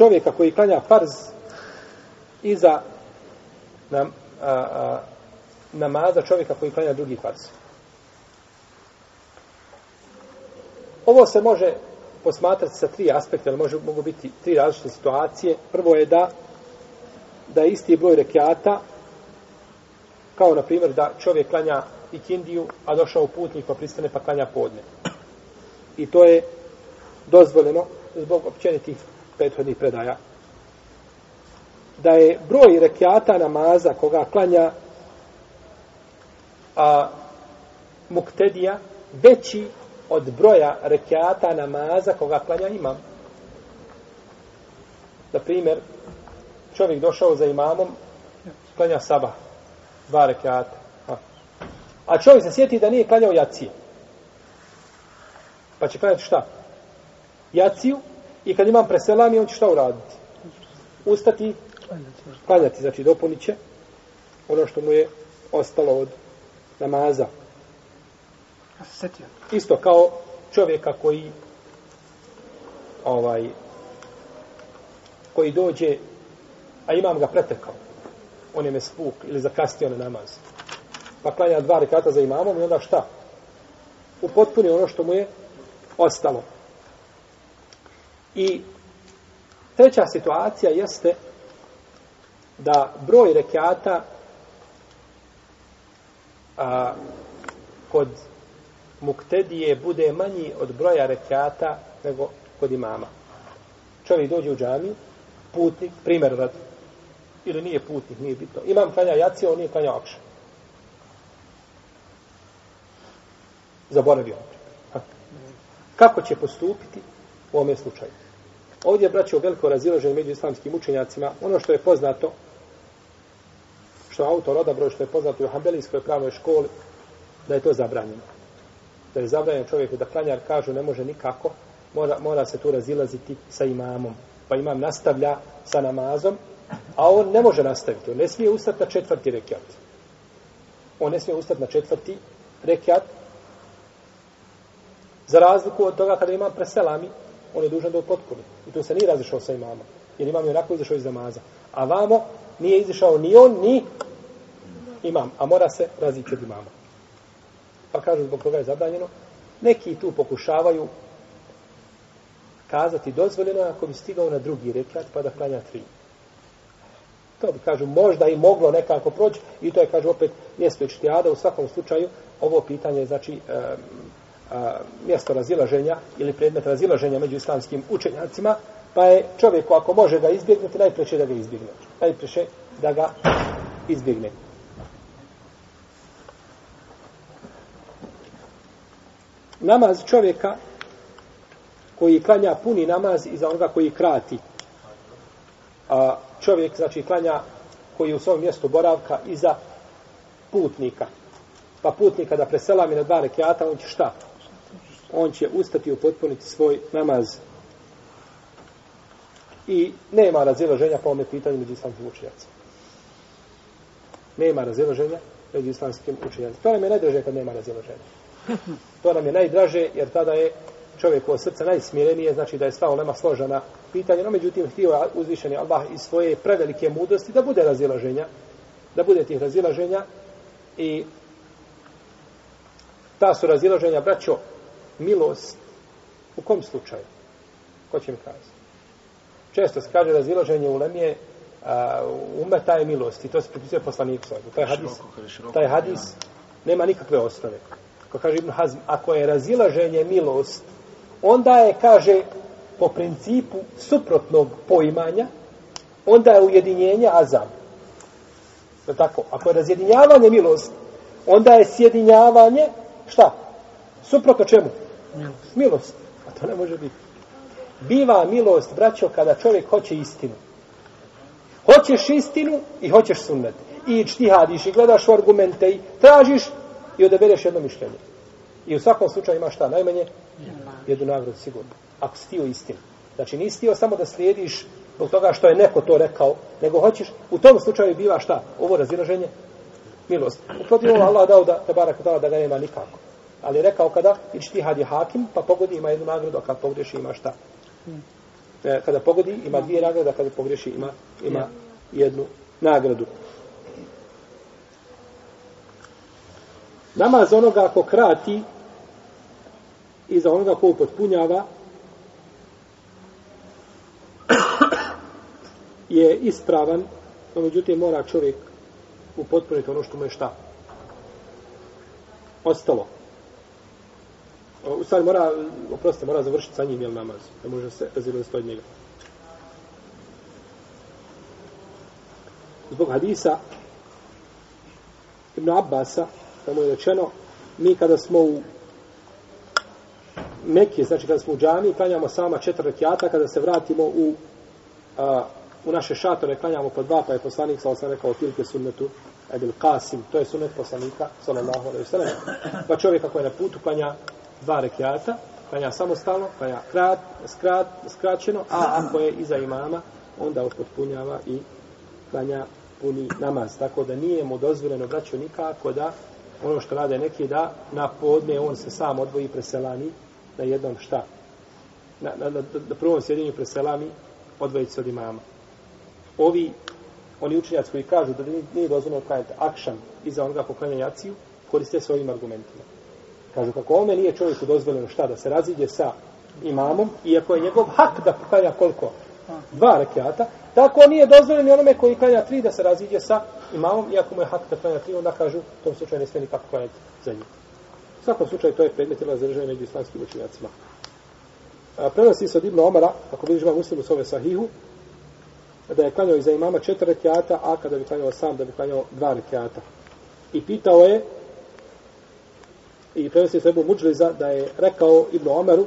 čovjeka koji klanja farz iza nam, a, a, namaza čovjeka koji klanja drugi farz. Ovo se može posmatrati sa tri aspekta, ali može, mogu biti tri različite situacije. Prvo je da da je isti broj rekiata, kao na primjer da čovjek klanja ikindiju, a došao putnik pa pristane pa klanja podne. I to je dozvoljeno zbog općenitih prethodnih predaja. Da je broj rekiata namaza koga klanja a, muktedija veći od broja rekiata namaza koga klanja imam. Na primjer, čovjek došao za imamom, klanja sabah, dva rekiata. A čovjek se sjeti da nije klanjao jacije. Pa će klanjati šta? Jaciju i kad imam preselami, on će šta uraditi? Ustati, klanjati, znači dopunit će ono što mu je ostalo od namaza. Isto kao čovjeka koji ovaj koji dođe a imam ga pretekao on je me spuk ili zakastio na namaz pa klanja dva rekata za imamom i onda šta? upotpuni ono što mu je ostalo. I treća situacija jeste da broj rekata a, kod muktedije bude manji od broja rekata nego kod imama. Čovjek dođe u džamiju, putnik, primjer rad, ili nije putnik, nije bitno. Imam klanja jacija, on nije klanja akša. Zaboravio. Kako će postupiti u ovome slučaju? Ovdje je braćo veliko razilaženje među islamskim učenjacima. Ono što je poznato, što autor odabro, što je poznato u Hanbelijskoj pravnoj školi, da je to zabranjeno. Da je zabranjeno čovjeku da klanjar kažu ne može nikako, mora, mora se tu razilaziti sa imamom. Pa imam nastavlja sa namazom, a on ne može nastaviti. On ne smije ustati na četvrti rekiat. On ne smije ustati na četvrti rekiat, Za razliku od toga kada imam preselami, on je dužan da upotpuni. I tu se nije razišao sa imamom. Jer imam je onako izašao iz namaza. A vamo nije izašao ni on, ni imam. A mora se razići od imama. Pa kažu zbog toga je zabranjeno. Neki tu pokušavaju kazati dozvoljeno ako bi stigao na drugi rekat pa da klanja tri. To bi kažu možda i moglo nekako proći i to je kažu opet mjesto ištijada u svakom slučaju ovo pitanje znači a, mjesto razilaženja ili predmet razilaženja među islamskim učenjacima, pa je čovjeku ako može ga izbjegnuti, najpreće da ga izbjegne. Najpreće da ga izbjegne. Namaz čovjeka koji klanja puni namaz i za onoga koji krati. A čovjek, znači, klanja koji je u svom mjestu boravka i za putnika. Pa putnika da preselami na dva rekiata, on će šta? On će ustati i upotpuniti svoj namaz. I nema razilaženja po ome pitanju među islamskim učenjacima. Nema razilaženja među islamskim učenjacima. To nam je najdraže kad nema razilaženja. To nam je najdraže jer tada je čovjek od srca najsmirenije, znači da je sva olema složena pitanje, no međutim htio uzvišeni Allah iz svoje prevelike mudrosti da bude razilaženja, da bude tih razilaženja i ta su razilaženja, braćo, milost u kom slučaju? Ko će mi kazati? Često se kaže razilaženje u lemije a, umeta je milost i to se pripisuje poslaniku. Taj hadis, taj hadis nema nikakve osnove. Ko kaže Ibn Hazm, ako je razilaženje milost, onda je, kaže, po principu suprotnog poimanja, onda je ujedinjenje azam. Je tako? Ako je razjedinjavanje milost, onda je sjedinjavanje, šta? Suprotno čemu? Milost. milost. A to ne može biti. Biva milost, braćo, kada čovjek hoće istinu. Hoćeš istinu i hoćeš sunnet. I čtihadiš i gledaš u argumente i tražiš i odabereš jedno mišljenje. I u svakom slučaju imaš šta? Najmanje? Jednu nagradu sigurno. Ako si tio istinu. Znači nisi tio samo da slijediš zbog toga što je neko to rekao, nego hoćeš, u tom slučaju biva šta? Ovo razilaženje? Milost. U protivnom Allah dao da, da, barak, da ga nema nikako. Ali je rekao kada ičtihad je hakim, pa pogodi ima jednu nagradu, a kad pogreši ima šta? e, kada pogodi ima dvije nagrade, a kada pogreši ima, ima jednu nagradu. Namaz onoga ko krati i za onoga ko upotpunjava je ispravan, no međutim mora čovjek upotpuniti ono što mu je šta? Ostalo. U stvari mora, oprostite, mora završiti sa njim jel namaz. Ne može se razilaziti od njega. Zbog hadisa Ibn Abbasa, tamo je rečeno, mi kada smo u Mekije, znači kada smo u džami, klanjamo sama četiri rekiata, kada se vratimo u, a, u naše šatore, klanjamo po dva, pa je poslanik, sa sam rekao, tilke sunnetu, Edil Qasim, to je sunnet poslanika, sallallahu alaihi sallam. Pa čovjek ako je na putu, klanja dva rekiata, klanja samostalno, klanja krat, skrat, skraćeno, a ako je iza imama, onda upotpunjava i klanja puni namaz. Tako da nije mu dozvoljeno, braćo, nikako da ono što rade neki da na podne on se sam odvoji preselani na jednom šta? Na, na, na, na prvom sjedinju preselami odvojiti se od imama. Ovi, oni učenjaci koji kažu da nije dozvoljeno klanjati akšan iza onoga ko klanja jaciju, koriste se ovim argumentima. Kažu kako ome nije čovjeku dozvoljeno šta da se raziđe sa imamom, iako je njegov hak da klanja koliko? Dva rekiata, tako nije dozvoljeno ni onome koji klanja tri da se raziđe sa imamom, iako mu je hak da klanja tri, onda kažu, u tom slučaju ne smije nikako klanjati za njih. U svakom slučaju to je predmet ili zadržanje među islamskim učenjacima. Prenosi se od Ibnu Omara, ako vidiš ima muslimu s ove sahihu, da je klanjao iza imama četiri rekiata, a kada bi klanjao sam, da bi klanjao dva rekiata. I pitao je, i prenosi se Ebu Muđliza, da je rekao Ibn Omaru,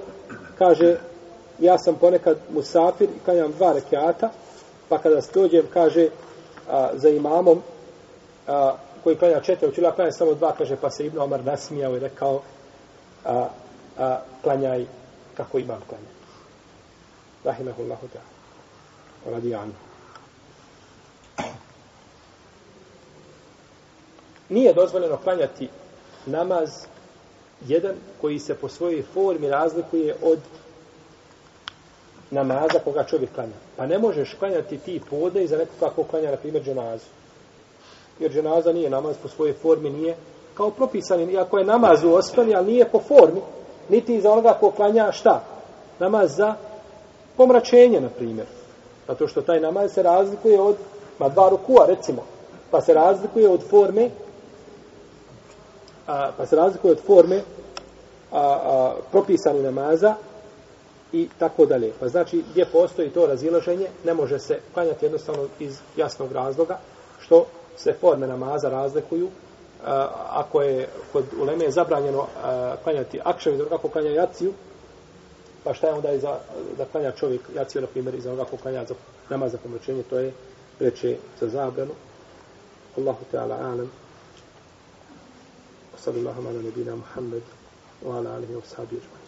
kaže, ja sam ponekad musafir i kanjam dva rekiata, pa kada stođem, kaže, a, za imamom, a, koji klanja četiri, učila klanja samo dva, kaže, pa se Ibn Omar nasmijao i rekao, a, a, klanjaj kako imam klanja. Rahimahullahu ta'ala. Radi anu. Nije dozvoljeno klanjati namaz jedan koji se po svojoj formi razlikuje od namaza koga čovjek klanja. Pa ne možeš klanjati ti podne i za neko kako klanja, na primjer, dženazu. Jer dženaza nije namaz po svojoj formi, nije kao propisani, iako je namaz u osnovi, ali nije po formi, niti za onoga ko klanja šta? Namaz za pomračenje, na primjer. Zato što taj namaz se razlikuje od, ma dva rukua, recimo, pa se razlikuje od forme, a, pa se razlikuje od forme a, a, propisani namaza, i tako dalje. Pa znači, gdje postoji to razilaženje, ne može se klanjati jednostavno iz jasnog razloga, što se forme namaza razlikuju, a, ako je kod uleme zabranjeno klanjati akšav, iz kako klanja jaciju, pa šta je onda za, da klanja čovjek jaciju, na primjer, iz onoga ko klanja za namaz za pomoćenje, to je preče za zabranu. Allahu Teala alam. وصلى الله على نبينا محمد وعلى آله وصحبه أجمعين.